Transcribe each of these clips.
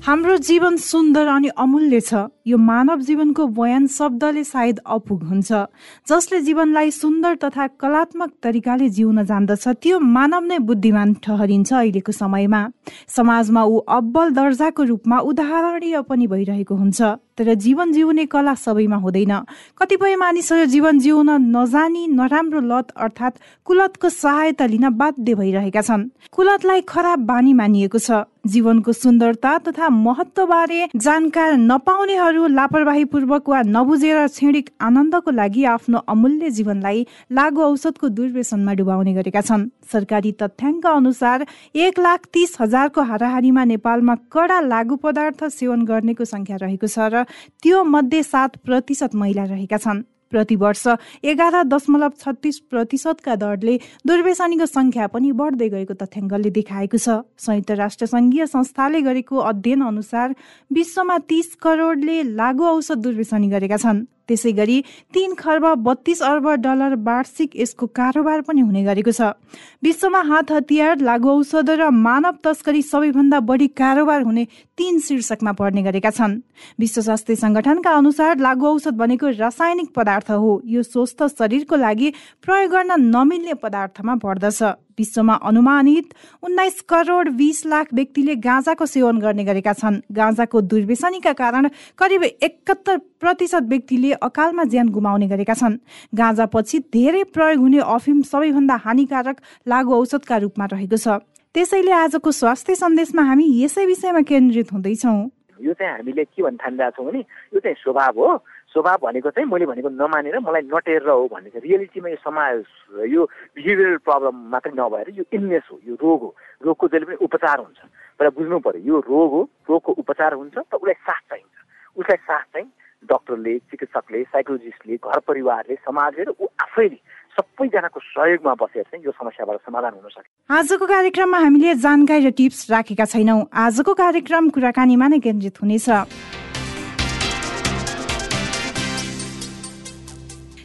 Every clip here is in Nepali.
हाम्रो जीवन सुन्दर अनि अमूल्य छ। यो मानव जीवनको बयान शब्दले सायद अपुग हुन्छ। जसले जीवनलाई सुन्दर तथा कलात्मक तरिकाले जिउन जान्दछ त्यो मानव नै बुद्धिमान ठहरिन्छ अहिलेको समयमा। समाजमा ऊ अब्बल दर्जाको रूपमा उदाहरणीय पनि भइरहेको हुन्छ। तर जीवन जिउने कला सबैमा हुँदैन। कतिपय मानिसहरू जीवन जिउन नजानी नराम्रो लत अर्थात् कुलतको सहायता लिन बाध्य भइरहेका छन्। कुलतलाई खराब बानी मानिएको छ। जीवनको सुन्दरता तथा महत्वबारे जानकार नपाउनेहरू लापरवाही पूर्वक वा नबुझेर क्षणिक आनन्दको लागि आफ्नो अमूल्य जीवनलाई लागु औषधको दुर्व्यसनमा डुबाउने गरेका छन्। सरकारी तथ्याङ्क अनुसार एक लाख तीस हजारको हाराहारीमा नेपालमा कडा लागु पदार्थ सेवन गर्नेको संख्या रहेको छ र त्यो मध्ये सात प्रतिशत महिला रहेका छन्। प्रतिवर्ष एघार दशमलव छत्तिस प्रतिशतका दरले दुर्व्यसनीको संख्या पनि बढ्दै गएको तथ्याङ्कले देखाएको छ। संयुक्त राष्ट्र संघीय संस्थाले गरेको अध्ययन अनुसार विश्वमा तीस करोडले लागु औषध दुर्व्यसनी गरेका छन्। त्यसै गरी तीन खर्ब बत्तीस अर्ब डलर वार्षिक यसको कारोबार पनि हुने गरेको छ। विश्वमा हात हतियार लागु औषध र मानव तस्करी सबैभन्दा बढी कारोबार हुने तीन शीर्षकमा पर्ने गरेका छन्। विश्व स्वास्थ्य संगठनका अनुसार लागु औषध भनेको रासायनिक पदार्थ हो। यो स्वस्थ शरीरको लागि प्रयोग गर्न नमिल्ने पदार्थमा पर्दछ। विश्वमा अनुमानित उन्नाइस करोड बिस लाख व्यक्तिले गाँजाको सेवन गर्ने गरेका छन्। गाँजाको दुर्व्यसनीका कारण करिब एकहत्तर प्रतिशत व्यक्तिले अकालमा ज्यान गुमाउने गरेका छन्। गाँजा पछि धेरै प्रयोग हुने अफिम सबैभन्दा हानिकारक लागु औषधका रूपमा रहेको छ। त्यसैले आजको स्वास्थ्य सन्देशमा हामी यसै विषयमा केन्द्रित हुँदैछौँ। यो चाहिँ हामीले के भन्न थालिरहेको छौँ भने यो चाहिँ स्वभाव हो। स्वभाव भनेको चाहिँ मैले भनेको नमानेर मलाई नटेर हो भन्ने चाहिँ रियलिटीमा यो समाज यो बिहेभियरल प्रब्लम मात्रै नभएर यो इलनेस हो यो रोग हो। रोगको जहिले पनि उपचार हुन्छ। पहिला बुझ्नु पर्यो यो रोग हो रोगको उपचार हुन्छ त उसलाई साथ चाहिन्छ। उसलाई साथ चाहिँ डक्टरले चिकित्सकले साइकोलोजिस्टले घर परिवारले समाजले र ऊ आफैले सबैजनाको सहयोगमा बसेर चाहिँ यो समस्याबाट समाधान हुन सक्छ। आजको कार्यक्रममा हामीले जानकारी र टिप्स राखेका छैनौँ। आजको कार्यक्रम कुराकानीमा नै केन्द्रित हुनेछ।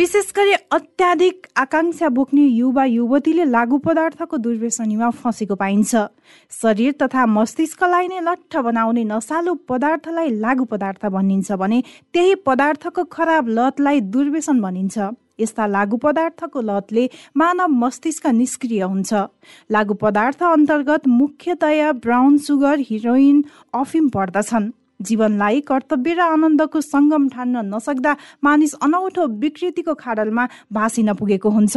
विशेष गरी अत्याधिक आकाङ्क्षा बोक्ने युवा युवतीले लागु पदार्थको दुर्व्यसनीमा फँसेको पाइन्छ। शरीर तथा मस्तिष्कलाई नै लट्ठ बनाउने नसालु पदार्थलाई लागु पदार्थ भनिन्छ भने त्यही पदार्थको खराब लतलाई दुर्व्यसन भनिन्छ। यस्ता लागु पदार्थको लतले मानव मस्तिष्क निष्क्रिय हुन्छ। लागु पदार्थ अन्तर्गत मुख्यतया ब्राउन सुगर हिरोइन अफिम पर्दछन्। जीवनलाई कर्तव्य र आनन्दको सङ्गम ठान्न नसक्दा मानिस अनौठो विकृतिको खाडलमा भाँसिन पुगेको हुन्छ।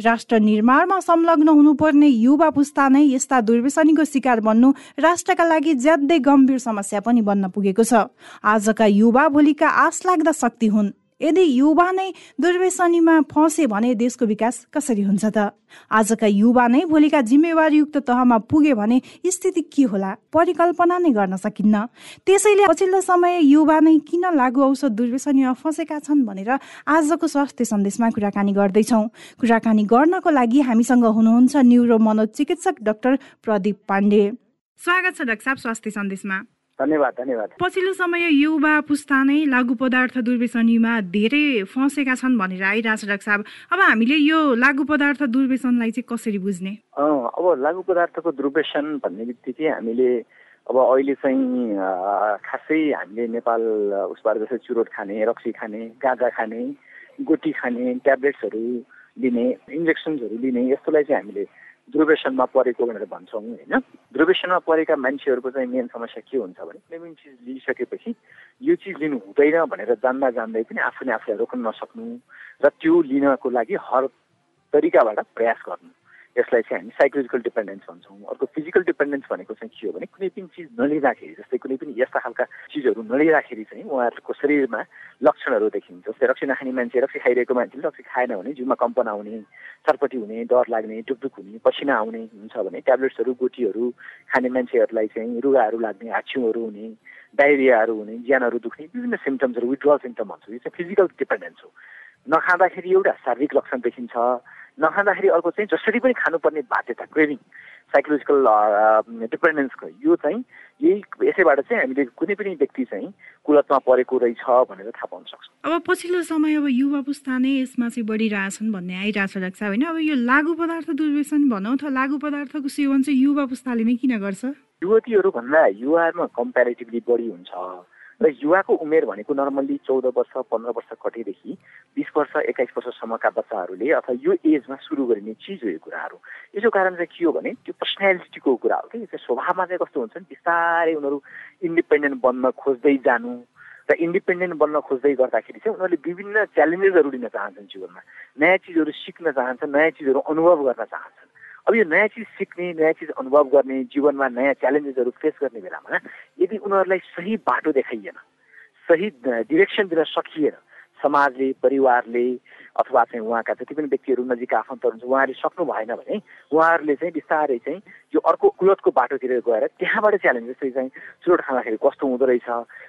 राष्ट्र निर्माणमा संलग्न हुनुपर्ने युवा पुस्ता नै यस्ता दुर्व्यसनीको शिकार बन्नु राष्ट्रका लागि ज्यादै गम्भीर समस्या पनि बन्न पुगेको छ। आजका युवा भोलिका आश लाग्दा शक्ति हुन्। यदि युवा नै दुर्व्यसनीमा फँसे भने देशको विकास कसरी हुन्छ त? आजका युवा नै भोलिका जिम्मेवारयुक्त तहमा पुगे भने स्थिति के होला? परिकल्पना नै गर्न सकिन्न। त्यसैले पछिल्लो समय युवा नै किन लागु औषध दुर्व्यसनीमा फँसेका छन् भनेर आजको स्वास्थ्य सन्देशमा कुराकानी गर्दैछौँ। कुराकानी गर्नको लागि हामीसँग हुनुहुन्छ न्युरो मनोचिकित्सक डाक्टर प्रदीप पाण्डे। स्वागत छ डाक्टर साहब स्वास्थ्य सन्देशमा। धन्यवाद धन्यवाद। पछिल्लो समय युवा पुस्ता नै लागु पदार्थ दुर्व्यसनीमा धेरै फँसेका छन् भनेर आइरहेको छ डाक्टर साहब। अब हामीले यो लागु पदार्थ दुर्व्यसनलाई चाहिँ कसरी बुझ्ने? अब लागु पदार्थको दुर्व्यसन भन्ने बित्तिकै हामीले अब अहिले चाहिँ खासै हामीले नेपाल उसबाट जस्तै चुरोट खाने रक्सी खाने गाँजा खाने गोटी खाने ट्याब्लेट्सहरू लिने इन्जेक्सन्सहरू लिने यस्तोलाई चाहिँ हामीले दुर्व्यसनमा परेको भनेर भन्छौँ होइन। दुर्व्यसनमा परेका मान्छेहरूको चाहिँ मेन समस्या के हुन्छ भने कुनै पनि चिज लिइसकेपछि यो चिज लिनु हुँदैन भनेर जान्दा जान्दै पनि आफूले आफूलाई रोक्न नसक्नु र त्यो लिनको लागि हर तरिकाबाट प्रयास गर्नु। यसलाई चाहिँ हामी साइकोलोजिकल डिपेन्डेन्स भन्छौँ। अर्को फिजिकल डिपेन्डेन्स भनेको चाहिँ के हो भने कुनै पनि चिज नलिँदाखेरि जस्तै कुनै पनि यस्ता खालका चिजहरू नलिँदाखेरि चाहिँ उहाँहरूको शरीरमा लक्षणहरू देखिन्छ। जस्तै रक्सी नखाने मान्छे रक्सी खाइरहेको मान्छेले रक्सी खाएन भने जिउमा कम्पन आउने चटपटी हुने डर लाग्ने टुकटुक हुने पसिना आउने हुन्छ भने ट्याब्लेट्सहरू गोटीहरू खाने मान्छेहरूलाई चाहिँ रुगाहरू लाग्ने हाछिउहरू हुने डाइरियाहरू हुने ज्यानहरू दुख्ने विभिन्न सिम्टम्सहरू विड्रल सिम्टम भन्छौँ। यो चाहिँ फिजिकल डिपेन्डेन्स हो। नखाँदाखेरि एउटा शारीरिक लक्षण देखिन्छ। नखाँदाखेरि अर्को चाहिँ जसरी पनि खानुपर्ने बाध्यता क्रेभिङ साइकोलोजिकल डिपेन्डेन्सको यो चाहिँ यही यसैबाट चाहिँ हामीले कुनै पनि व्यक्ति चाहिँ कुलतमा परेको रहेछ भनेर थाहा पाउन सक्छौँ। अब पछिल्लो समय अब युवा पुस्ता नै यसमा चाहिँ बढिरहेछन् भन्ने आइरहेछ लाग्छ होइन? अब यो लागु पदार्थ दुर्व्यसन भनौँ अथवा लागु पदार्थको सेवन चाहिँ युवा पुस्ताले नै किन गर्छ? युवतीहरूभन्दा युवामा कम्पेरिटिभली बढी हुन्छ। र युवाको उमेर भनेको नर्मल्ली चौध वर्ष पन्ध्र वर्ष कटेदेखि बिस वर्ष एक्काइस वर्षसम्मका बच्चाहरूले अथवा यो एजमा सुरु गरिने चिज हो यो कुराहरू। यसो कारण चाहिँ के हो भने त्यो पर्सनालिटीको कुरा हो कि चाहिँ स्वभावमा चाहिँ कस्तो हुन्छ नि बिस्तारै उनीहरू इन्डिपेन्डेन्ट बन्न खोज्दै जानु र इन्डिपेन्डेन्ट बन्न खोज्दै गर्दाखेरि चाहिँ उनीहरूले विभिन्न च्यालेन्जेसहरू लिन चाहन्छन् जीवनमा। नयाँ चिजहरू सिक्न चाहन्छन् नयाँ चिजहरू अनुभव गर्न चाहन्छन्। अब यो नयाँ चिज सिक्ने नयाँ चिज अनुभव गर्ने जीवनमा नयाँ च्यालेन्जेसहरू फेस गर्ने बेलामा यदि उनीहरूलाई सही बाटो देखाइएन सही डिरेक्सन दिन सकिएन समाजले परिवारले अथवा चाहिँ उहाँका जति पनि व्यक्तिहरू नजिक आफन्तहरू हुन्छ उहाँहरूले सक्नु भएन भने उहाँहरूले चाहिँ बिस्तारै चाहिँ यो अर्को कुलतको बाटोतिर गएर त्यहाँबाट च्यालेन्ज जस्तै चाहिँ चुरोट खाँदाखेरि कस्तो हुँदो रहेछ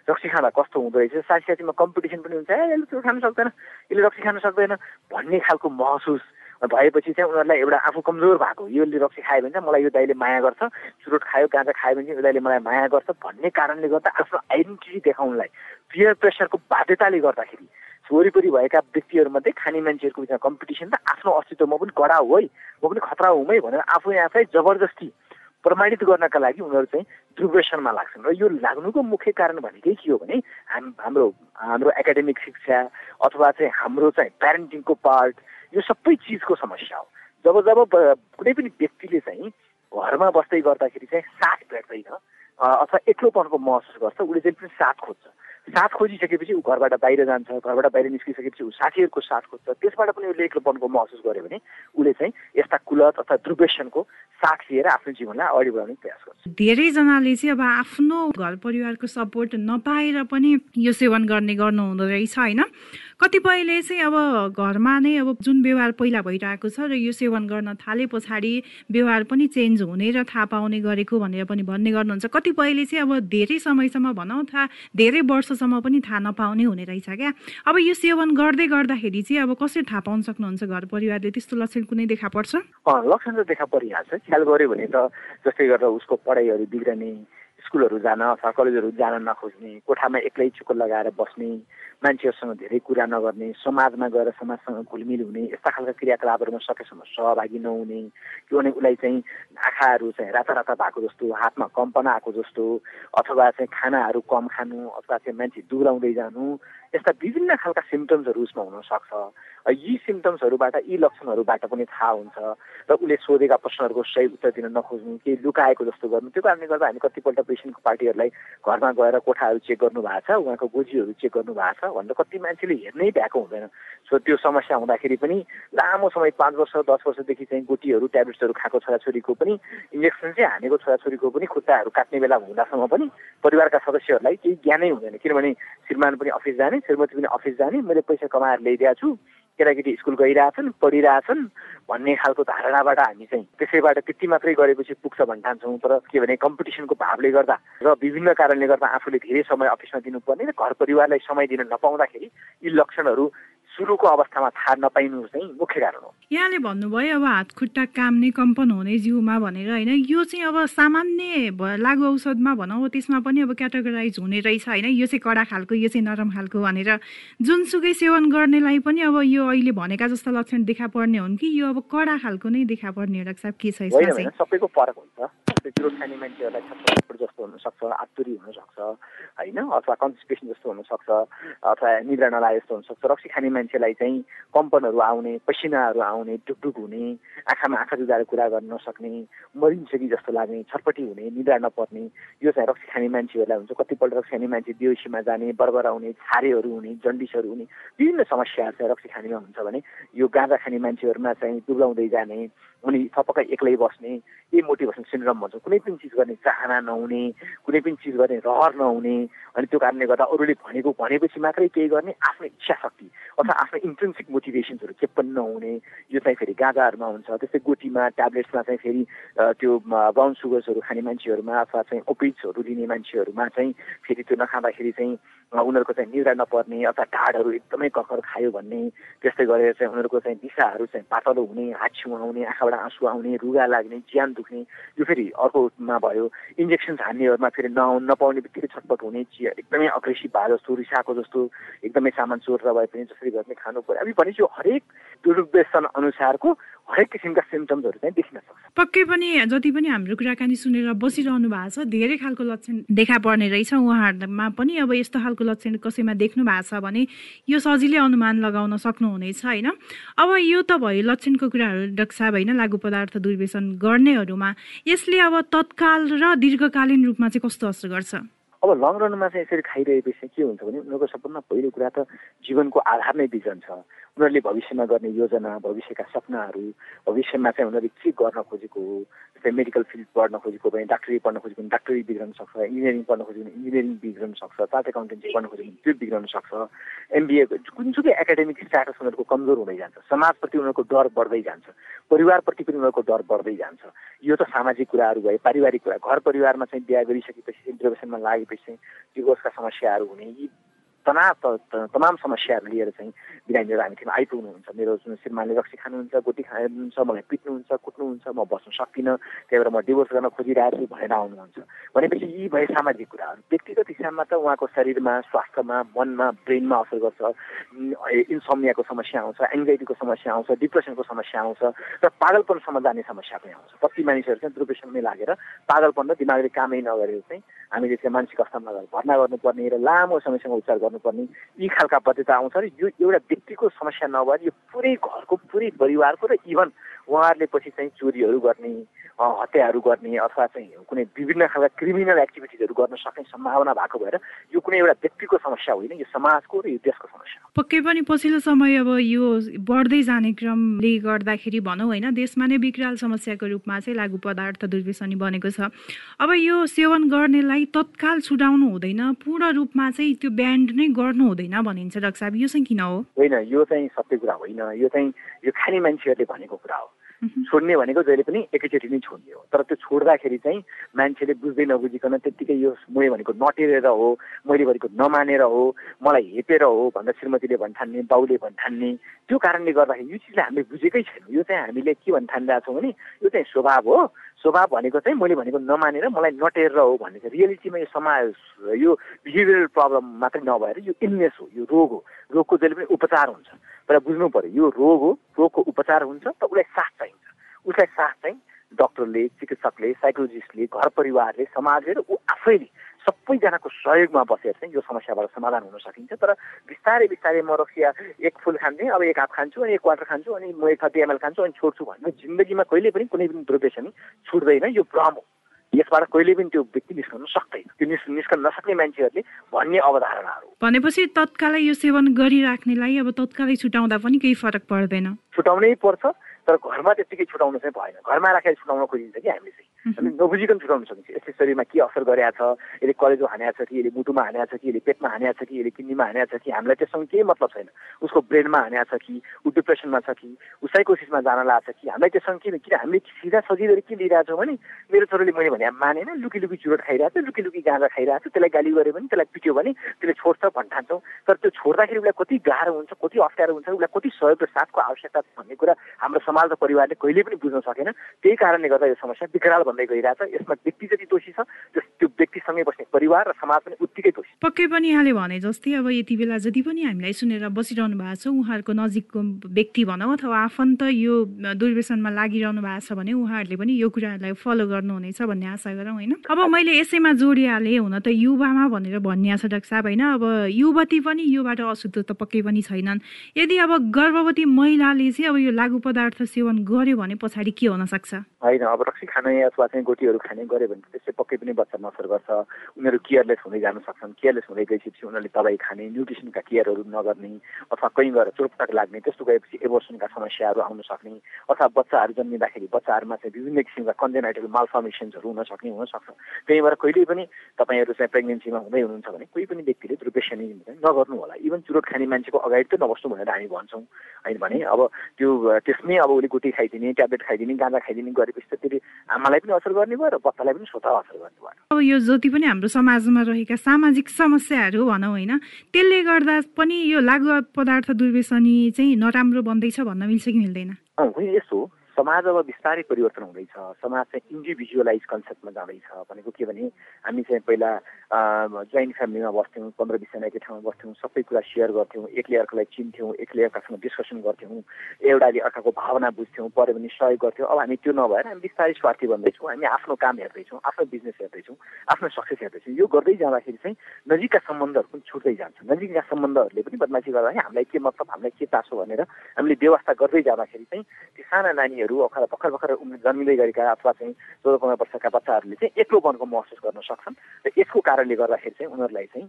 रक्सी खाँदा कस्तो हुँदो रहेछ साथी साथीमा कम्पिटिसन पनि हुन्छ ए यसले चुरोट खान सक्दैन यसले रक्सी खान सक्दैन भन्ने खालको महसुस भएपछि चाहिँ उनीहरूलाई एउटा आफू कमजोर भएको योले रक्सी खायो भने चाहिँ मलाई यो दाइले माया गर्छ चुरोट खायो गाँजा खायो भने चाहिँ यो दाइले मलाई माया गर्छ भन्ने कारणले गर्दा आफ्नो आइडेन्टिटी देखाउनलाई पियर प्रेसरको बाध्यताले गर्दाखेरि वरिपरि भएका व्यक्तिहरूमध्ये खाने मान्छेहरूको बिचमा कम्पिटिसन त आफ्नो अस्तित्व म पनि कडा हो है। म पनि खतरा हुँ है भनेर आफू आफैलाई जबरजस्ती प्रमाणित गर्नका लागि उनीहरू चाहिँ डिप्रेसनमा लाग्छन्। र यो लाग्नुको मुख्य कारण भनेकै के हो भने हाम हाम्रो हाम्रो एकाडेमिक शिक्षा अथवा चाहिँ हाम्रो चाहिँ प्यारेन्टिङको पार्ट यो सबै चिजको समस्या हो। जब जब कुनै पनि व्यक्तिले चाहिँ घरमा बस्दै गर्दाखेरि चाहिँ साथ भेट्दैन अथवा एक्लोपनको महसुस गर्छ उसले चाहिँ पनि साथ खोज्छ। साथ खोजिसकेपछि ऊ घरबाट बाहिर जान्छ घरबाट बाहिर निस्किसकेपछि ऊ साथीहरूको साथ खोज्छ। त्यसबाट पनि उसले एक्लोपनको महसुस गर्यो भने उसले चाहिँ यस्ता कुलत अथवा दुर्वेशनको साथ लिएर आफ्नो जीवनलाई अगाडि बढाउने प्रयास गर्छ। धेरैजनाले चाहिँ अब आफ्नो घर परिवारको सपोर्ट नपाएर पनि यो सेवन गर्ने गर्नुहुँदो रहेछ होइन? कतिपयले चाहिँ अब घरमा नै अब जुन व्यवहार पहिला भइरहेको छ र यो सेवन गर्न थाले पछाडि व्यवहार पनि चेन्ज हुने र थाहा पाउने गरेको भनेर पनि भन्ने गर्नुहुन्छ। कतिपयले चाहिँ अब धेरै समयसम्म भनौँ थाहा धेरै वर्षसम्म पनि थाहा नपाउने हुने रहेछ क्या? अब यो सेवन गर्दै गर्दाखेरि चाहिँ अब कसरी थाहा पाउन सक्नुहुन्छ घर परिवारले? त्यस्तो लक्षण कुनै देखा पर्छ? लक्षण त देखा परिहाल्छ। ख्याल गऱ्यो भने त जस्तै गरेर उसको पढाइहरू बिग्रने स्कुलहरू जान अथवा कलेजहरू जान नखोज्ने कोठामा एक्लै चुक्को लगाएर बस्ने मान्छेहरूसँग धेरै कुरा नगर्ने समाजमा गएर समाजसँग घुलमिल हुने यस्ता खालका क्रियाकलापहरूमा सकेसम्म सहभागी नहुने त्यो भने उसलाई चाहिँ आँखाहरू चाहिँ राता राता भएको जस्तो हातमा कम्पना आएको जस्तो अथवा चाहिँ खानाहरू कम खानु अथवा चाहिँ मान्छे दुब्लाउँदै जानु यस्ता विभिन्न खालका सिम्टम्सहरू उसमा हुनसक्छ। यी सिम्टम्सहरूबाट यी लक्षणहरूबाट पनि थाहा हुन्छ र उसले सोधेका प्रश्नहरूको सही उत्तर दिन नखोज्नु केही लुकाएको जस्तो गर्नु। त्यो कारणले गर्दा हामी कतिपल्ट पेसेन्टको पार्टीहरूलाई घरमा गएर कोठाहरू चेक गर्नु भएको छ उहाँको गोजीहरू चेक गर्नु भएको छ भन्दा कति मान्छेले हेर्नै भ्याएको हुँदैन। सो त्यो समस्या हुँदाखेरि पनि लामो समय पाँच वर्ष दस वर्षदेखि चाहिँ गोटीहरू ट्याब्लेट्सहरू खाएको छोराछोरीको पनि इन्जेक्सन चाहिँ हानेको छोराछोरीको पनि खुट्टाहरू काट्ने बेला हुँदासम्म पनि परिवारका सदस्यहरूलाई केही ज्ञानै हुँदैन। किनभने श्रीमान पनि अफिस जाने श्रीमती पनि अफिस जाने मैले पैसा कमाएर ल्याइदिएको छु। केटाकेटी स्कुल गइरहेछन् पढिरहेछन् भन्ने खालको धारणाबाट हामी चाहिँ त्यसैबाट त्यति मात्रै गरेपछि पुग्छ भन्न ठान्छौँ तर के भने कम्पिटिसनको भावले गर्दा र विभिन्न कारणले गर्दा आफूले धेरै समय अफिसमा दिनुपर्ने र घर परिवारलाई समय दिन नपाउँदाखेरि यी लक्षणहरू सुरुको अवस्थामा थाहा नपाइनु चाहिँ मुख्य कारण हो। यहाँले भन्नुभयो अब हात खुट्टा काम्ने कम्पन हुने जिउमा भनेर होइन यो चाहिँ अब सामान्य लागु औषधमा भनौँ त्यसमा पनि अब क्याटेगोराइज हुने रहेछ होइन यो चाहिँ कडा खालको यो चाहिँ नरम खालको भनेर। जुनसुकै सेवन गर्नेलाई पनि अब यो अहिले भनेका जस्ता लक्षण देखा पर्ने हुन् कि यो अब कडा खालको नै देखा पर्ने एउटा के छ सबैको फरक हुन्छ। त्यो खाने मान्छेहरूलाई छटपट जस्तो हुनसक्छ आतुरी हुनसक्छ होइन? अथवा कन्सपिरेसन जस्तो हुनसक्छ अथवा निद्रा नलागे जस्तो हुनसक्छ। रक्सी खाने मान्छेलाई चाहिँ कम्पनहरू आउने पसिनाहरू आउने डुकडुक हुने आँखामा आँखा जुदाएर कुरा गर्न नसक्ने मरिन्छ कि जस्तो लाग्ने छटपटी हुने निद्रा नपर्ने यो चाहिँ रक्सी खाने मान्छेहरूलाई हुन्छ। कतिपल्ट रक्सी खाने मान्छे बेहोसीमा जाने बर्बर आउने छारेहरू हुने जन्डिसहरू हुने विभिन्न समस्याहरू चाहिँ रक्सी खानेमा हुन्छ भने यो गाँजा खाने मान्छेहरूमा चाहिँ दुब्लाउँदै जाने उनी थपक्कै एक्लै बस्ने ए मोटिभेसन सिन्ड्रम भन्छ। कुनै पनि चिज गर्ने चाहना नहुने कुनै पनि चिज गर्ने रहर नहुने अनि त्यो कारणले गर्दा अरूले भनेको भनेपछि मात्रै केही गर्ने आफ्नो इच्छा शक्ति अथवा आफ्नो इन्ट्रेन्सिक मोटिभेसन्सहरू के नहुने यो चाहिँ फेरि गाँजाहरूमा हुन्छ। त्यस्तै गोटीमा ट्याब्लेट्समा चाहिँ फेरि त्यो ब्राउन सुगर्सहरू खाने मान्छेहरूमा अथवा चाहिँ ओपिड्सहरू लिने मान्छेहरूमा चाहिँ फेरि त्यो नखाँदाखेरि चाहिँ उनीहरूको चाहिँ निद्रा नपर्ने अथवा ढाडहरू एकदमै ककर खायो भन्ने त्यस्तै गरेर चाहिँ उनीहरूको चाहिँ दिशाहरू चाहिँ पातलो हुने हात आउने आँखाबाट आँसु आउने रुगा लाग्ने ज्यान दुख्ने यो फेरि अर्कोमा भयो। इन्जेक्सन हान्नेहरूमा फेरि न नपाउने बित्तिकै छटपट हुने एकदमै अग्रेसिभ भए जस्तो रिसाएको जस्तो एकदमै सामान चोरेर भए पनि जसरी गर्ने खानु पऱ्यो। अब भनेपछि हरेक दुर्व्यसन अनुसारको हरेक किसिमका सिम्टम्सहरू चाहिँ देखिन सक्छ। पक्कै पनि जति पनि हाम्रो कुराकानी सुनेर बसिरहनु भएको छ धेरै खालको लक्षण देखा पर्ने रहेछ उहाँहरूमा पनि। अब यस्तो खालको लक्षण कसैमा देख्नु भएको छ भने यो सजिलै अनुमान लगाउन सक्नुहुनेछ होइन? अब यो त भयो लक्षणको कुराहरू साहब होइन लागु पदार्थ दुर्व्यसन गर्नेहरूमा। यसले अब तत्काल र दीर्घकालीन रूपमा चाहिँ कस्तो असर गर्छ? अब लङ रनमा चाहिँ यसरी खाइरहेपछि के हुन्छ भने उनीहरूको सबभन्दा पहिलो कुरा त जीवनको आधार नै बिग्रन्छ उनीहरूले भविष्यमा गर्ने योजना भविष्यका सपनाहरू भविष्यमा चाहिँ उनीहरूले के गर्न खोजेको हो जस्तै मेडिकल फिल्ड पढ्न खोजेको भने डाक्टरी पढ्न खोजेको भने डाक्टरी बिग्रन सक्छ इन्जिनियरिङ पढ्न खोजेको भने इन्जिनियरिङ बिग्रन सक्छ चार्ट एकाउन्टेन्सी पढ्न खोजेको भने त्यो बिग्रन सक्छ। एमबिए जुनसुकै एकाडेमिक स्ट्याटस उनीहरूको कमजोर हुँदै जान्छ। समाजप्रति उनीहरूको डर बढ्दै जान्छ। परिवारप्रति पनि उनीहरूको डर बढ्दै जान्छ। यो त सामाजिक कुराहरू भए पारिवारिक कुरा। घर परिवारमा चाहिँ बिहा गरिसकेपछि इन्टरभेसनमा लागेपछि चाहिँ डिभोर्सका समस्याहरू हुने यी तनाव तमाम समस्याहरू लिएर चाहिँ बिरामीहरू हामी ठाउँमा आइपुग्नुहुन्छ मेरो जुन श्रीमानले रक्सी खानुहुन्छ गोटी खानुहुन्छ मलाई पिट्नुहुन्छ कुट्नुहुन्छ म बस्न सक्दिनँ त्यही भएर म डिभोर्स गर्न खोजिरहेको छु भनेर आउनुहुन्छ भनेपछि यी भए सामाजिक कुराहरू व्यक्तिगत हिसाबमा त उहाँको शरीरमा स्वास्थ्यमा मनमा ब्रेनमा असर गर्छ इन्सोमियाको समस्या आउँछ एङ्जाइटीको समस्या आउँछ डिप्रेसनको समस्या आउँछ र पागलपनसम्म जाने समस्या पनि आउँछ कति मानिसहरू चाहिँ दुर्पेसनमै लागेर पागलपन र दिमागले कामै नगरेर चाहिँ हामीले चाहिँ मानसिक अवस्थामा भर्ना गर्नुपर्ने र लामो समयसँग उपचार गर्नुपर्ने यी खालका बाध्यता आउँछ र यो एउटा व्यक्तिको समस्या नभएर यो पुरै घरको पुरै परिवारको र इभन उहाँहरूले पछि चाहिँ चोरीहरू गर्ने हत्याहरू गर्ने अथवा चाहिँ कुनै विभिन्न खालका क्रिमिनल एक्टिभिटिजहरू गर्न सक्ने सम्भावना भएको भएर यो कुनै एउटा व्यक्तिको समस्या होइन यो समाजको र यो देशको समस्या पक्कै पनि पछिल्लो समय अब यो बढ्दै जाने क्रमले गर्दाखेरि भनौँ होइन देशमा नै विकराल समस्याको रूपमा चाहिँ लागु पदार्थ दुर्व्यसनी बनेको छ। अब यो सेवन गर्नेलाई तत्काल छुटाउनु हुँदैन पूर्ण रूपमा चाहिँ त्यो ब्यान्ड नै गर्नु हुँदैन भनिन्छ डाक्टर साहब। यो चाहिँ किन हो? होइन यो चाहिँ सत्य कुरा होइन। यो चाहिँ यो खाने मान्छेहरूले भनेको कुरा हो। छोड्ने भनेको जहिले पनि एकैचोटि नै छोड्ने हो। तर त्यो छोड्दाखेरि चाहिँ मान्छेले बुझ्दै नबुझिकन त्यत्तिकै यो मैले भनेको नटेरेर हो मैले भनेको नमानेर हो मलाई हेपेर हो भन्दा श्रीमतीले भन्ठान्ने बाउले भन्ठान्ने त्यो कारणले गर्दाखेरि यो चिजलाई हामीले बुझेकै छैनौँ। यो चाहिँ हामीले के भन्न ठानिरहेको छौँ भने यो चाहिँ स्वभाव हो। स्वभाव भनेको चाहिँ मैले भनेको नमानेर मलाई नटेरेर हो भन्ने चाहिँ रियालिटीमा यो समाज यो बिहेभियरल प्रब्लम मात्रै नभएर यो इलनेस हो यो रोग हो। रोगको जहिले पनि उपचार हुन्छ। तर बुझ्नु पऱ्यो यो रोग हो रोगको उपचार हुन्छ त उसलाई साथ चाहिन्छ। उसलाई साथ चाहिँ डक्टरले चिकित्सकले साइकोलोजिस्टले घर परिवारले समाजले र ऊ आफैले सबैजनाको सहयोगमा बसेर चाहिँ यो समस्याबाट समाधान हुन सकिन्छ। तर बिस्तारै बिस्तारै म रक्सिया एक फुल खान्थेँ अब एक हात खान्छु अनि एक क्वार्टर खान्छु अनि म एक थर्टी एमएल खान्छु अनि छोड्छु भने जिन्दगीमा कहिले पनि कुनै पनि दुर्व्यसनी छुट्दैन यो भ्रम हो। यसबाट कहिले पनि त्यो व्यक्ति निस्कन सक्दैन। त्यो निस् निस्कन नसक्ने मान्छेहरूले भन्ने अवधारणाहरू। भनेपछि तत्कालै यो सेवन गरिराख्नेलाई अब तत्कालै छुटाउँदा पनि केही फरक पर्दैन। छुटाउनै पर्छ। तर घरमा त्यत्तिकै छुटाउनु चाहिँ भएन घरमा राखेर छुटाउन खोजिन्छ कि हामीले चाहिँ अनि नबुझिकन छुटाउन सकिन्छ यसले शरीरमा के असर गरेको छ यसले कलेजो हानेको छ कि यसले मुटुमा हानेको छ कि यसले पेटमा हानेको छ कि यसले किडनीमा हानेको छ कि हामीलाई त्यससँग केही मतलब छैन उसको ब्रेनमा हानेको छ कि ऊ डिप्रेसनमा छ कि ऊ साइकोसिसमा जान लाग्छ कि हामीलाई त्यससँग के किन हामीले सिधा सजिलो के लिइरहेको भने मेरो छोरोले मैले भने मानेन लुकी लुकी चुरोट खाइरहेको छ लुकी लुकी गाँजा खाइरहेको छ त्यसलाई गाली गऱ्यो भने त्यसलाई पिट्यो भने त्यसले छोड्छ भन्न ठान्छौँ तर त्यो छोड्दाखेरि उसलाई कति गाह्रो हुन्छ कति अप्ठ्यारो हुन्छ उसलाई कति सहयोग र साथको आवश्यकता छ भन्ने कुरा हाम्रो समाज र परिवारले कहिले पनि बुझ्न सकेन। त्यही कारणले गर्दा यो समस्या विकराल भन्दै गइरहेछ। यसमा व्यक्ति जति दोषी छ त्यो व्यक्तिसँगै बस्ने परिवार र समाज पनि उत्तिकै दोषी पक्कै पनि यहाँले भने जस्तै अब यति बेला जति पनि हामीलाई सुनेर बसिरहनु भएको छ उहाँहरूको नजिकको व्यक्ति भनौँ अथवा आफन्त यो दुर्व्यसनमा लागिरहनु भएको छ भने उहाँहरूले पनि यो कुराहरूलाई फलो गर्नुहुनेछ भन्ने आशा गरौँ होइन? अब मैले यसैमा जोडिहालेँ हुन त युवामा भनेर भनिएको छ डाक्टर साहब होइन? अब युवती पनि योबाट अशुद्ध त पक्कै पनि छैनन्। यदि अब गर्भवती महिलाले चाहिँ अब यो लागु पदार्थ सेवन गर्यो भने पछाडि के हुन सक्छ? होइन अब रक्सी खाने अथवा चाहिँ गोटीहरू खाने गऱ्यो भने त्यसले पक्कै पनि बच्चामा असर गर्छ। उनीहरू केयरलेस हुँदै जान सक्छन्। केयरलेस हुँदै गएपछि उनीहरूले दबाई खाने न्युट्रिसनका केयरहरू नगर्ने अथवा कहीँ गएर चोटपटक लाग्ने त्यस्तो गएपछि एबोर्सनका समस्याहरू आउन सक्ने अथवा बच्चाहरू जन्मिँदाखेरि बच्चाहरूमा चाहिँ विभिन्न किसिमका कन्जेनाइटल मालफर्मेसन्सहरू हुन सक्ने हुनसक्छ त्यही भएर कहिले पनि तपाईँहरू चाहिँ प्रेग्नेन्सीमा हुँदै हुनुहुन्छ भने कोही पनि व्यक्तिले दुर्पेसनी नगर्नु होला। इभन चुरोट खाने मान्छेको अगाडि त नबस्नु भनेर हामी भन्छौँ। होइन भने अब त्यो त्यसमै अब उसले गुटी खाइदिने ट्याब्लेट खाइदिने गाँजा खाइदिने गरेपछि त आमालाई पनि असर गर्ने भयो र बच्चालाई पनि स्वतः असर गर्ने भयो। अब यो जति पनि हाम्रो समाजमा रहेका सामाजिक समस्याहरू भनौँ होइन त्यसले गर्दा पनि यो लागु पदार्थ दुर्व्यसनी चाहिँ नराम्रो बन्दैछ भन्न मिल्छ कि मिल्दैन? यस्तो समाज अब बिस्तारै परिवर्तन हुँदैछ। समाज चाहिँ इन्डिभिजुअलाइज कन्सेप्टमा जाँदैछ भनेको के भने हामी चाहिँ पहिला जोइन्ट फ्यामिलीमा बस्थ्यौँ पन्ध्र बिसजना एकै ठाउँमा बस्थ्यौँ सबै कुरा सेयर गर्थ्यौँ एकले अर्कालाई चिन्थ्यौँ एकले अर्कासँग डिस्कसन गर्थ्यौँ एउटाले अर्काको भावना बुझ्थ्यौँ पऱ्यो भने सहयोग गर्थ्यौँ। अब हामी त्यो नभएर हामी बिस्तारै स्वार्थी बन्दैछौँ हामी आफ्नो काम हेर्दैछौँ आफ्नो बिजनेस हेर्दैछौँ आफ्नो सक्सेस हेर्दैछौँ। यो गर्दै जाँदाखेरि चाहिँ नजिकका सम्बन्धहरू पनि छुट्दै जान्छ। नजिकका सम्बन्धहरूले पनि बदमासी गर्दाखेरि हामीलाई के मतलब हामीलाई के चासो भनेर हामीले व्यवस्था गर्दै जाँदाखेरि चाहिँ ती साना नानीहरू अथवा भर्खर भर्खर जन्मिँदै गरेका अथवा चाहिँ चौध पन्ध्र वर्षका बच्चाहरूले चाहिँ एक्लोपनको महसुस गर्न सक्छन् र यसको कारणले गर्दाखेरि चाहिँ उनीहरूलाई चाहिँ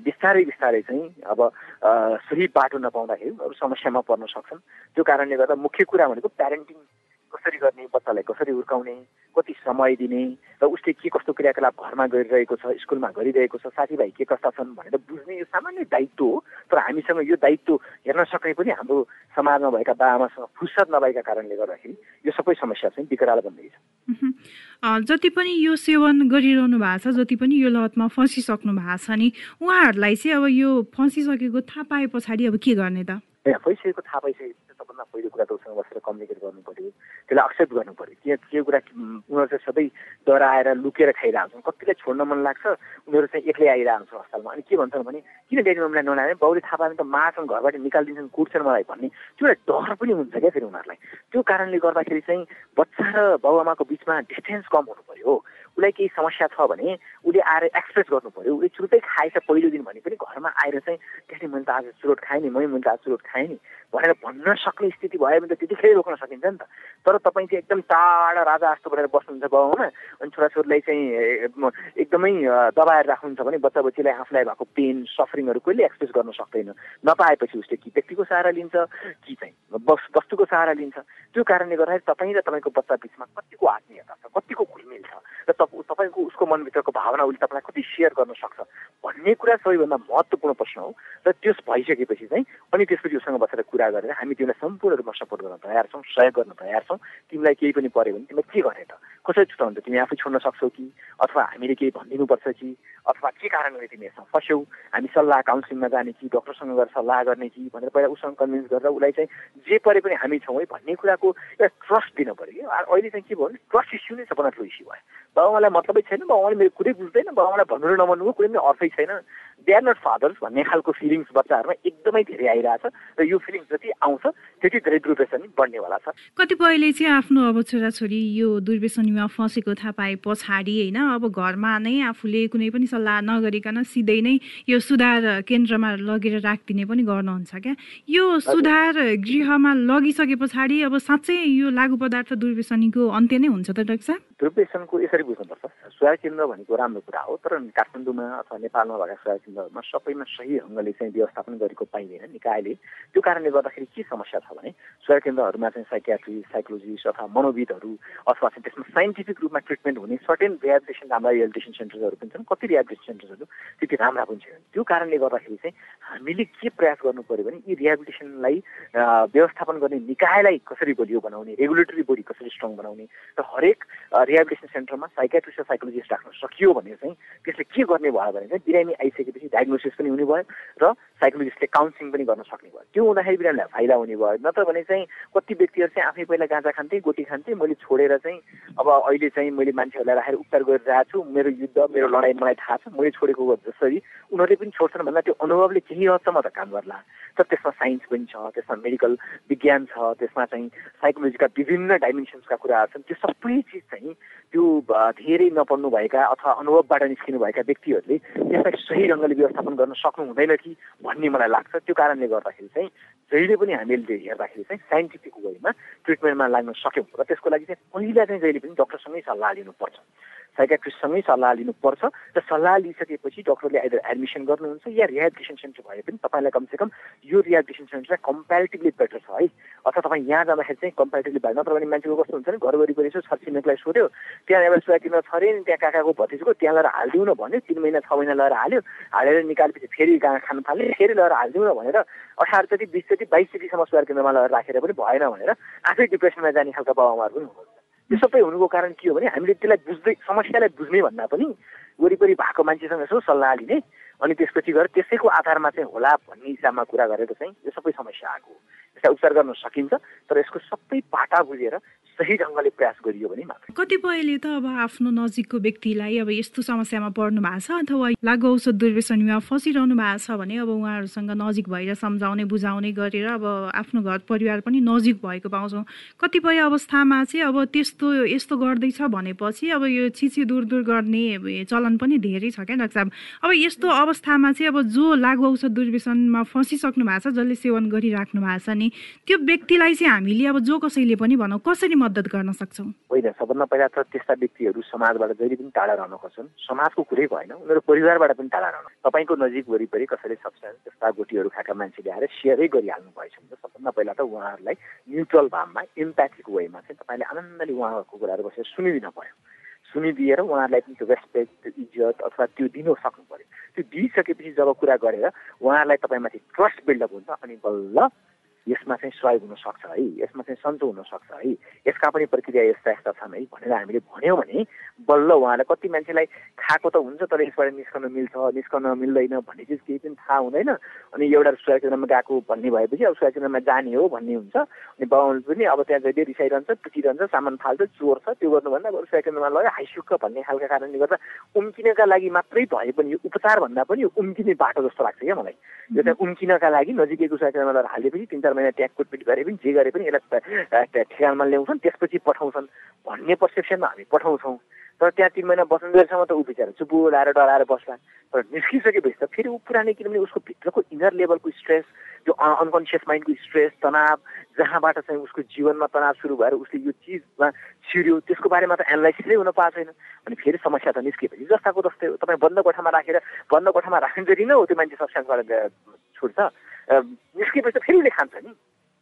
बिस्तारै बिस्तारै चाहिँ अब सही बाटो नपाउँदाखेरि अरू समस्यामा पर्न सक्छन् त्यो कारणले गर्दा मुख्य कुरा भनेको प्यारेन्टिङ कसरी गर्ने बच्चालाई कसरी हुर्काउने कति समय दिने र उसले के कस्तो क्रियाकलाप घरमा गरिरहेको छ स्कुलमा गरिरहेको छ साथीभाइ के कस्ता छन् भनेर बुझ्ने यो सामान्य दायित्व हो। तर हामीसँग यो दायित्व हेर्न सक्ने पनि हाम्रो समाजमा भएका बाबामासँग फुर्सद नभएका कारणले गर्दाखेरि यो सबै समस्या चाहिँ विकराल बन्दैछ जति पनि यो सेवन गरिरहनु भएको छ जति पनि यो लतमा फसिसक्नु भएको छ नि उहाँहरूलाई चाहिँ अब यो फसिसकेको थाहा पाए पछाडि अब के गर्ने त? फैसकेको थाहा पाइसकेपछि सबभन्दा पहिलो कुरा त उसँग बसेर कम्युनिकेट गर्नु पऱ्यो। त्यसलाई एक्सेप्ट गर्नु पऱ्यो। के कुरा उनीहरू चाहिँ सबै डराएर लुकेर खाइरहेको हुन्छन् कतिलाई छोड्न मन लाग्छ उनीहरू चाहिँ एक्लै आइरहेको हुन्छ अस्पतालमा। अनि के भन्छन् भने किन ड्याडी मम्मीलाई नलाने? बाउले थाहा त मार्छन् घरबाट निकालिदिन्छन् कुट्छन् मलाई भन्ने। त्यो एउटा डर पनि हुन्छ क्या फेरि उनीहरूलाई। त्यो कारणले गर्दाखेरि चाहिँ बच्चा र बाबुआमाको बिचमा डिस्टेन्स कम हुनु पऱ्यो उसलाई केही समस्या छ भने उसले आएर एक्सप्रेस गर्नु पऱ्यो। उसले चुरोटै खाएछ पहिलो दिन भने पनि घरमा आएर चाहिँ त्यसले मैले त आज चुरोट खाएँ नि मैले त आज चुरोट खाएँ नि। भनेर भन्न सक्ने स्थिति भयो भने त त्यतिखेरै रोक्न सकिन्छ नि त। तर तपाईँ चाहिँ एकदम टाढा राजा जस्तो बनेर बस्नुहुन्छ बाउमा अनि छोराछोरीलाई चाहिँ एकदमै दबाएर राख्नुहुन्छ भने बच्चा बच्चीलाई आफूलाई भएको पेन सफरिङहरू कहिले एक्सप्रेस गर्न सक्दैन। नपाएपछि उसले कि व्यक्तिको सहारा लिन्छ कि चाहिँ वस्तुको सहारा लिन्छ। त्यो कारणले गर्दाखेरि तपाईँ र तपाईँको बच्चा बिचमा कतिको आत्मीयता छ कतिको घुलमिल छ र तपाईँको उसको मनभित्रको भावना उसले तपाईँलाई कति सेयर गर्न सक्छ भन्ने कुरा सबैभन्दा महत्त्वपूर्ण प्रश्न हो। र त्यो भइसकेपछि चाहिँ अनि त्यसपछि उसँग बसेर कुरा गरेर हामी तिमीलाई सम्पूर्ण रूपमा सपोर्ट गर्न तयार छौँ सहयोग गर्न तयार छौँ। तिमीलाई केही पनि पऱ्यो भने तिमीलाई के गर्ने त कसरी छुटाउँछ? तिमी आफै छोड्न सक्छौ कि? अथवा हामीले केही भनिदिनुपर्छ कि? अथवा के कारणले तिमी यसमा फस्यौ? हामी सल्लाह काउन्सिलिङमा जाने कि? डक्टरसँग गएर सल्लाह गर्ने कि? भनेर पहिला उसँग कन्भिन्स गरेर उसलाई चाहिँ जे परे पनि हामी छौँ है भन्ने कुराको एउटा ट्रस्ट दिनु पऱ्यो कि? अहिले चाहिँ के भयो भने ट्रस्ट इस्यु नै सबभन्दा ठुलो इस्यु भयो। बाबालाई मतलबै छैन बाबाले मेरो कुरै बुझ्दैन बाबालाई भन्नु नभन्नुको कुनै पनि अर्थै छैन। दे आर नट फादर्स भन्ने खालको फिलिङ्स बच्चाहरूमा एकदमै धेरै आइरहेछ र यो फिलिङ्स जति आउँछ त्यति धेरै दुर्व्यसनी बढ्नेवाला छ कतिपयले चाहिँ आफ्नो अब छोराछोरी यो दुर्व्यसनीमा फँसेको थाहा पाए पछाडि होइन अब घरमा नै आफूले कुनै पनि सल्लाह नगरिकन सिधै नै यो सुधार केन्द्रमा लगेर राखिदिने पनि गर्नुहुन्छ क्या? यो सुधार गृहमा लगिसके पछाडि अब साँच्चै यो लागु पदार्थ दुर्व्यसनीको अन्त्य नै हुन्छ त डाक्टर साहब? दुर्व्यसनको यसरी बुझ्नुपर्छ सुधार केन्द्र भनेको राम्रो कुरा हो तर काठमाडौँमा अथवा नेपालमा भएका सुधार केन्द्रहरूमा सबैमा सही ढङ्गले चाहिँ व्यवस्थापन गरेको पाइँदैन निकायले। त्यो कारणले गर्दाखेरि के समस्या छ भने सुधार केन्द्रहरूमा चाहिँ साइकियाट्री साइकोलोजिस्ट अथवा मनोविदहरू अथवा चाहिँ त्यसमा साइन्टिफिक रूपमा ट्रिटमेन्ट हुने सर्टेन रिहेबिलिटेसन राम्रा रिहेबिलिटेसन सेन्टर्सहरू पनि छन्। कति रिहेबिलिटेसन सेन्टर्सहरू त्यति राम्रा पनि छैनन्। त्यो कारणले गर्दाखेरि चाहिँ हामीले के प्रयास गर्नु पऱ्यो भने यी रिहेबिलिटेसनलाई व्यवस्थापन गर्ने निकायलाई कसरी बलियो बनाउने रेगुलेटरी बोडी कसरी स्ट्रङ बनाउने र हरेक रिहेबिलिटेसन सेन्टरमा साइकेट्रिस्ट र साइकोलोजिस्ट राख्न सकियो भने चाहिँ त्यसले के गर्ने भयो भने चाहिँ बिरामी आइसकेपछि डायग्नोसिस पनि हुने भयो र साइकोलोजिस्टले काउन्सिलिङ पनि गर्न सक्ने भयो। त्यो हुँदाखेरि बिरामीलाई फाइदा हुने भयो। नत्र भने चाहिँ कति व्यक्तिहरू चाहिँ आफै पहिला गाँजा खान्थे गोटी खान्थे मैले छोडेर चाहिँ अब अहिले चाहिँ मैले मान्छेहरूलाई राखेर उपचार गरिरहेको छु मेरो युद्ध मेरो लडाइँ मलाई थाहा छ मैले छोडेको जसरी उनीहरूले पनि छोड्छन् भन्दा त्यो अनुभवले केही हदसम्म त काम गर्ला। तर त्यसमा साइन्स पनि छ त्यसमा मेडिकल विज्ञान छ त्यसमा चाहिँ साइकोलोजीका विभिन्न डाइमेन्सन्सका कुराहरू छन् त्यो सबै चिज त्यो धेरै नपढ्नु भएका अथवा अनुभवबाट निस्किनु भएका व्यक्तिहरूले त्यसलाई सही ढङ्गले व्यवस्थापन गर्न सक्नु हुँदैन कि भन्ने मलाई लाग्छ। त्यो कारणले गर्दाखेरि चाहिँ जहिले पनि हामीले हेर्दाखेरि चाहिँ साइन्टिफिक वेमा ट्रिटमेन्टमा लाग्न सक्यौँ र त्यसको लागि चाहिँ पहिला चाहिँ जहिले पनि डक्टरसँगै सल्लाह लिनुपर्छ। साइकाट्रिस्टसँगै सल्लाह लिनुपर्छ र सल्लाह लिइसकेपछि डक्टरले आइदर एडमिसन गर्नुहुन्छ या रिहेबिलिटेसन सेन्टर भए पनि तपाईँलाई कमसेकम यो रिहेबिलिटेसन सेन्टर चाहिँ कम्पेरिटिभली बेटर छ है। अथवा तपाईँ यहाँ जाँदाखेरि चाहिँ कम्पेरिटिभली भयो नत्र भने मान्छेको कस्तो हुन्छ नि घर वरिपरि यसो छरछिमेकलाई सोध्यो त्यहाँ एउटा किन्न छ अरे नि त्यहाँ काकाको भतिजको त्यहाँ लगेर हालिदिउँ न भन्यो। तिन महिना छ महिना लगेर हाल्यो। हालेर निकालेपछि फेरि कहाँ खानु थाल्यो। फेरि लगेर हालिदिउँ न भनेर अठार चोटि बिस चोटि बाइस चोटिसम्म सुवार केन्द्रमा लगेर राखेर पनि भएन भनेर आफै डिप्रेसनमा जाने खालका बाबामाहरू पनि हुनुहुन्छ। त्यो सबै हुनुको कारण के हो भने हामीले त्यसलाई बुझ्दै समस्यालाई बुझ्ने भन्दा पनि वरिपरि भएको मान्छेसँग यसो सल्लाह लिने अनि त्यसपछि गएर त्यसैको आधारमा चाहिँ होला भन्ने हिसाबमा कुरा गरेर चाहिँ यो सबै समस्या आएको हो। यसलाई उपचार गर्न सकिन्छ तर यसको सबै पाटा बुझेर सही ढङ्गले प्रयास गरियो भने मात्र कतिपयले त अब आफ्नो नजिकको व्यक्तिलाई अब यस्तो समस्यामा पर्नु भएको छ अथवा लागु औषध दुर्व्यसनीमा फसिरहनु भएको छ भने अब उहाँहरूसँग नजिक भएर सम्झाउने बुझाउने गरेर अब आफ्नो घर परिवार पनि नजिक भएको पाउँछौँ। कतिपय अवस्थामा चाहिँ अब त्यस्तो यस्तो गर्दैछ भनेपछि अब यो छिछि दूर दूर गर्ने चलन पनि धेरै छ क्या डाक्टर साहब। अब यस्तो अवस्थामा चाहिँ अब जो लागु औषध दुर्व्यसनमा फसिसक्नु भएको छ जसले सेवन गरिराख्नु भएको छ नि त्यो व्यक्तिलाई चाहिँ हामीले अब जो कसैले पनि भनौँ कसरी मद्दत गर्न सक्छौँ। होइन सबभन्दा पहिला त त्यस्ता व्यक्तिहरू समाजबाट जहिले पनि टाढा रहन खोज्छन्। समाजको कुरै भएन उनीहरू परिवारबाट पनि टाढा रहनु। तपाईँको नजिक वरिपरि कसैले सब्सटेन्स त्यस्ता गोटीहरू खाएका मान्छे ल्याएर सेयरै गरिहाल्नु भएछ भने सबभन्दा पहिला त उहाँहरूलाई न्युट्रल भावमा इम्प्याथिक वेमा चाहिँ तपाईँले आनन्दले उहाँहरूको कुराहरू बसेर सुनिदिन पर्यो। सुनिदिएर उहाँहरूलाई पनि त्यो रेस्पेक्ट इज्जत अथवा त्यो दिन सक्नु पर्यो। त्यो दिइसकेपछि जब कुरा गरेर उहाँहरूलाई तपाईँमाथि ट्रस्ट बिल्डअप हुन्छ अनि बल्ल यसमा चाहिँ सहयोग हुनसक्छ है यसमा चाहिँ सन्चो हुनसक्छ है। यसका पनि प्रक्रिया यस्ता यस्ता छन् है भनेर हामीले भन्यौँ भने बल्ल उहाँलाई कति मान्छेलाई खाएको त हुन्छ तर यसबाट निस्कन मिल्छ निस्कन मिल्दैन भन्ने चिज केही पनि थाहा हुँदैन। अनि एउटा सुवाई केन्द्रमा गएको भन्ने भएपछि अब सुवाई केन्द्रमा जाने हो भन्ने हुन्छ। अनि बाबाले पनि अब त्यहाँ जहिले रिसाइरहन्छ पिटिरहन्छ सामान फाल्छ चोर छ त्यो गर्नुभन्दा अब सुवाई केन्द्रमा लगेर हाइसुक्क भन्ने खालका कारणले गर्दा उम्किनका लागि मात्रै भए पनि यो उपचार भन्दा पनि उम्किने बाटो जस्तो लाग्छ क्या मलाई। यो चाहिँ उम्किनका लागि नजिकैको सुवाई केन्द्रमा हालेपछि तिन चार महिना ट्याग कुटपिट गरे पनि जे गरे पनि यसलाई ठेगानमा ल्याउँछन् त्यसपछि पठाउँछन्। भन्ने पर्सेप्सनमा हामी पठाउँछौँ। तर त्यहाँ तिन महिना बस्नुसम्म त ऊ बिचरा चुपु लाएर डराएर बस्ला। तर निस्किसकेपछि त फेरि ऊ पुरानै किनभने उसको भित्रको इनर लेभलको स्ट्रेस त्यो अनकन्सियस माइन्डको स्ट्रेस तनाव जहाँबाट चाहिँ उसको जीवनमा तनाव सुरु भएर उसले यो चिजमा छिर्यो त्यसको बारेमा त एनालाइसिसै हुन पाएको छैन। अनि फेरि समस्या त निस्किएपछि जस्ताको जस्तै हो। तपाईँ बन्द कोठामा राखेर बन्द कोठामा राख्ने जति नै हो त्यो मान्छे सब्सटेन्सबाट छुट्छ निस्किएपछि त फेरि उसले खान्छ नि।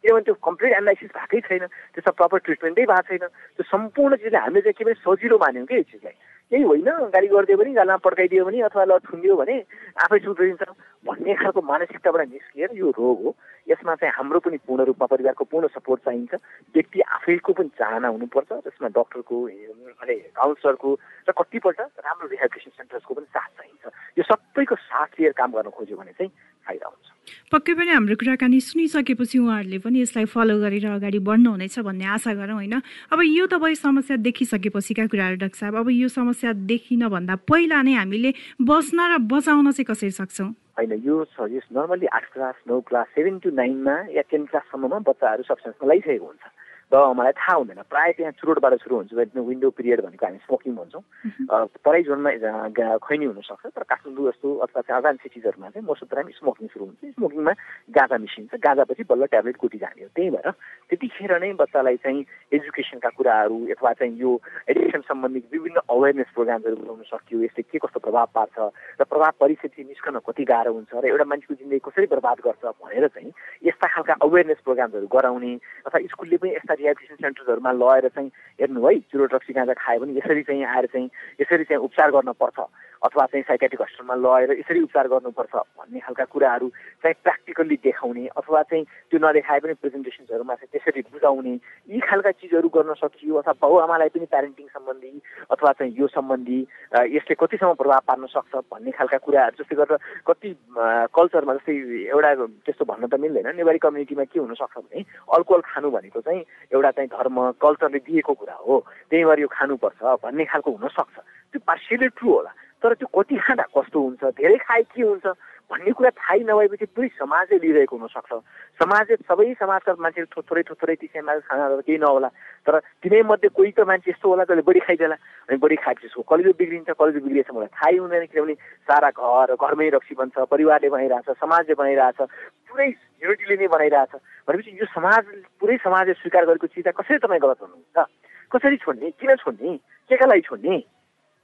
किनभने त्यो कम्प्लिट एनालाइसिस भएकै छैन त्यसमा प्रपर ट्रिटमेन्टै भएको छैन त्यो सम्पूर्ण चिजले हामीले चाहिँ के पनि सजिलो मान्यौँ कि यो चिजलाई। केही होइन गाली गरिदियो भने गालामा पड्काइदियो भने अथवा ल थुनिदियो भने आफै सुध्रिन्छ। भन्ने खालको मानसिकताबाट निस्किएर यो रोग हो। यसमा चाहिँ हाम्रो पनि पूर्ण रूपमा परिवारको पूर्ण सपोर्ट चाहिन्छ। व्यक्ति आफैको पनि चाहना हुनुपर्छ। त्यसमा डक्टरको अनि काउन्सिलरको र कतिपल्ट राम्रो रिहेबिलिटेसन सेन्टर्सको पनि साथ चाहिन्छ। यो सबैको साथ लिएर काम गर्न खोज्यो भने चाहिँ फाइदा हुन्छ। पक्कै पनि हाम्रो कुराकानी सुनिसकेपछि उहाँहरूले पनि यसलाई फलो गरेर अगाडि बढ्नुहुनेछ भन्ने आशा गरौँ होइन? अब यो त भयो समस्या देखिसकेपछिका कुराहरू डाक्टर साहब। अब यो समस्या देखिनभन्दा पहिला नै हामीले बस्न र बचाउन चाहिँ कसरी सक्छौँ? होइन यो छ नर्मली आठ क्लास नौ क्लास सेभेन टु नाइनमा या टेन क्लाससम्ममा बच्चाहरू सब्सटेन्समा लगाइसकेको हुन्छ। र मलाई थाहा हुँदैन। प्रायः त्यहाँ चुरोटबाट सुरु हुन्छ विन्डो पिरियड भनेको हामी स्मोकिङ भन्छौँ। तराई जोनमा खैनी हुनसक्छ तर काठमाडौँ जस्तो अथवा अगान सिटिजहरूमा चाहिँ most of the time smoking सुरु हुन्छ। स्मोकिङमा गाजा मिसिन्छ गाजापछि बल्ल ट्याब्लेट कुटी जाने हो। त्यही भएर त्यतिखेर नै बच्चालाई चाहिँ एजुकेसनका कुराहरू अथवा चाहिँ यो एडुकेसन सम्बन्धी विभिन्न अवेरनेस प्रोग्रामहरू बनाउन सकियो। यसले के कस्तो प्रभाव पार्छ र प्रभाव परिस्थिति निस्कन कति गाह्रो हुन्छ र एउटा मान्छेको जिन्दगी कसरी बर्बाद गर्छ भनेर चाहिँ यस्ता खालका अवेरनेस प्रोग्रामहरू गराउने अथवा स्कुलले पनि यस्ता रिहेबिलिटेसन सेन्टर्सहरूमा लगेर चाहिँ हेर्नु है चुरो ड्रग्सी गाँजा खायो भने यसरी चाहिँ आएर चाहिँ यसरी चाहिँ उपचार गर्न पर्छ अथवा चाहिँ साइकेट्रिक हस्पिटलमा लगेर यसरी उपचार गर्नुपर्छ भन्ने खालका कुराहरू चाहिँ प्र्याक्टिकल्ली देखाउने अथवा चाहिँ त्यो नदेखाए पनि प्रेजेन्टेसन्सहरूमा चाहिँ त्यसरी बुझाउने यी खालका चिजहरू गर्न सकियो। अथवा बाउ पनि प्यारेन्टिङ सम्बन्धी अथवा चाहिँ यो सम्बन्धी यसले कतिसम्म प्रभाव पार्न सक्छ भन्ने खालका कुराहरू जस्तै गरेर कति कल्चरमा जस्तै एउटा त्यस्तो भन्न त मिल्दैन। नेवारी कम्युनिटीमा के हुनसक्छ भने अल्कोहल खानु भनेको चाहिँ एउटा चाहिँ धर्म कल्चरले दिएको कुरा हो। त्यही भएर यो खानुपर्छ भन्ने खालको हुनसक्छ। त्यो पार्सियली ट्रु होला। तर त्यो कति खाँदा कस्तो हुन्छ धेरै खाए के हुन्छ? भन्ने कुरा थाहै नभएपछि पुरै समाजले लिइरहेको हुनसक्छ। समाजले सबै समाजका मान्छेहरू थोरै थोरै तिसैमा खाना केही नहोला। तर तिनै मध्ये कोही त मान्छे यस्तो होला जसले बढी खाइदेला अनि बढी खाएपछि उसको कलेजो बिग्रिन्छ कलेजो बिग्रिएछ मलाई थाहै हुँदैन किनभने सारा घर घरमै रक्सी बन्छ परिवारले बनाइरहेछ समाजले बनाइरहेछ पुरै युनिटीले नै बनाइरहेछ। भनेपछि यो समाज पुरै समाजले स्वीकार गरेको चिज कसरी तपाईँ गलत हुनुहुन्छ कसरी छोड्ने? किन छोड्ने? के का लागि छोड्ने?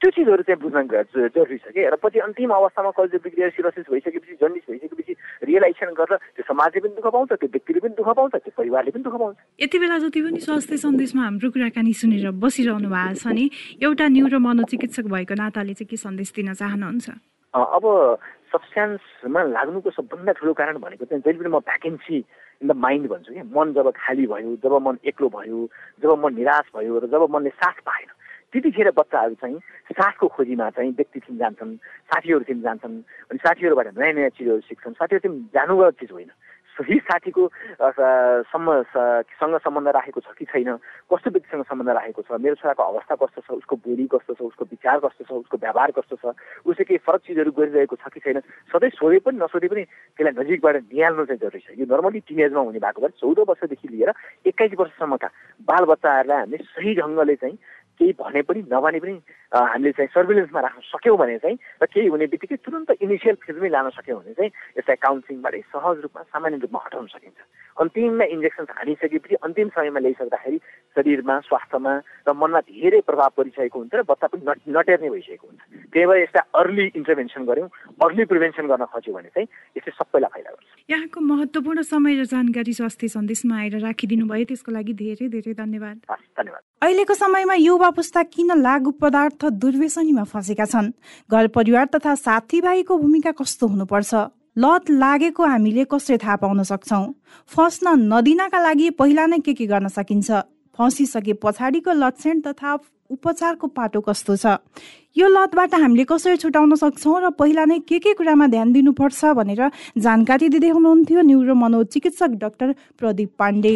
त्यो चिजहरू चाहिँ बुझ्न जरुरी छ कि? र पछि अन्तिम अवस्थामा कलेज बिग्रिएर सिरोसिस भइसकेपछि जन्डिस भइसकेपछि रियलाइजेसन गरेर त्यो समाजले पनि दुःख पाउँछ त्यो व्यक्तिले पनि दुःख पाउँछ त्यो परिवारले पनि दुःख पाउँछ। यति बेला जति पनि स्वास्थ्य सन्देशमा हाम्रो कुराकानी सुनेर बसिरहनु भएको छ नि एउटा न्युरो मनोचिकित्सक भएको नाताले चाहिँ के सन्देश दिन चाहनुहुन्छ? अब सब्सटेन्समा लाग्नुको सबभन्दा ठुलो कारण भनेको चाहिँ जहिले पनि म भ्याकेन्सी इन द माइन्ड भन्छु कि? मन जब खाली भयो जब मन एक्लो भयो जब मन निराश भयो र जब मनले साथ पाएन त्यतिखेर बच्चाहरू चाहिँ साथको खोजीमा चाहिँ व्यक्तिथिम जान्छन् साथीहरूतिर जान्छन् अनि साथीहरूबाट नयाँ नयाँ चिजहरू सिक्छन्। साथीहरूतिर जानुगत चिज होइन। सही साथीको सम्म सँग सम्बन्ध राखेको छ कि छैन कस्तो व्यक्तिसँग सम्बन्ध राखेको छ मेरो छोराको अवस्था कस्तो छ उसको बोली कस्तो छ उसको विचार कस्तो छ उसको व्यवहार कस्तो छ उसले केही फरक चिजहरू गरिरहेको छ कि छैन सधैँ सोधे पनि नसोधे पनि त्यसलाई नजिकबाट निहाल्नु चाहिँ जरुरी छ। यो नर्मली टिनेजमा हुने भएको भए चौध वर्षदेखि लिएर एक्काइस वर्षसम्मका बालबच्चाहरूलाई हामीले सही ढङ्गले चाहिँ केही भने पनि नभने पनि हामीले चाहिँ सर्भिलेन्समा राख्न सक्यौँ भने चाहिँ र केही हुने बित्तिकै तुरन्त इनिसियल फेजमै लान सक्यौँ भने चाहिँ यसलाई काउन्सिलिङबाटै सहज रूपमा सामान्य रूपमा हटाउन सकिन्छ। अन्तिममा इन्जेक्सन हानिसकेपछि अन्तिम समयमा ल्याइसक्दाखेरि शरीरमा स्वास्थ्यमा र मनमा धेरै प्रभाव परिसकेको हुन्छ र बच्चा पनि नटेर्ने भइसकेको हुन्छ। त्यही भएर यसलाई अर्ली इन्टरभेन्सन गऱ्यौँ अर्ली प्रिभेन्सन गर्न खोज्यो भने चाहिँ यसले सबैलाई फाइदा गर्छ। यहाँको महत्त्वपूर्ण समय र जानकारी स्वास्थ्य सन्देशमा आएर राखिदिनु भयो त्यसको लागि धेरै धेरै धन्यवाद। धन्यवाद। अहिलेको समयमा युवा पुस्ता किन लागु पदार्थ दुर्व्यसनीमा फँसेका छन्? घर परिवार तथा साथीभाइको भूमिका कस्तो हुनुपर्छ? लत लागेको हामीले कसरी थाहा पाउन सक्छौँ? फस्न नदिनका लागि पहिला नै के के गर्न सकिन्छ? फँसिसके पछाडिको लक्षण तथा उपचारको पाटो कस्तो छ? यो लतबाट हामीले कसरी छुटाउन सक्छौँ र पहिला नै के के कुरामा ध्यान दिनुपर्छ भनेर जानकारी दिँदै हुनुहुन्थ्यो न्युरो मनोचिकित्सक doctor Pradeep Pandey.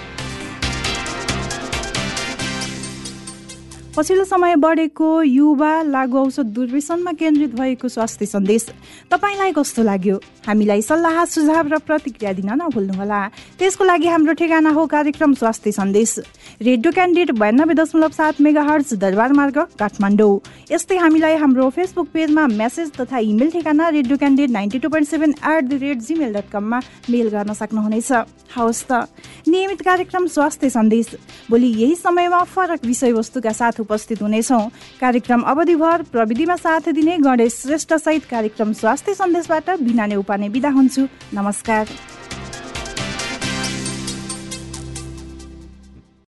पछिल्लो समय बढेको युवा लागु औषध दुर्व्यसनमा केन्द्रित भएको स्वास्थ्य सन्देश तपाईँलाई कस्तो लाग्यो? हामीलाई सल्लाह सुझाव र प्रतिक्रिया दिन नभुल्नुहोला। त्यसको लागि हाम्रो ठेगाना हो कार्यक्रम स्वास्थ्य सन्देश। रेडियो क्यान्डिडेट बयानब्बे दशमलव सात मेगा हर्च दरबार मार्ग काठमाडौँ। यस्तै हामीलाई हाम्रो फेसबुक पेजमा मेसेज तथा इमेल ठेगाना रेडियो क्यान्डिडेट नाइन्टी डट कममा मेल गर्न सक्नुहुनेछ। हवस् त। नियमित कार्यक्रम स्वास्थ्य सन्देश। भोलि यही समयमा फरक विषयवस्तुका साथ उपस्थित हुनेछौँ। कार्यक्रम अवधिभर प्रविधिमा साथ दिने गणेश श्रेष्ठ सहित कार्यक्रम स्वास्थ्य सन्देशबाट बिना नेउपाने बिदा हुन्छु। नमस्कार।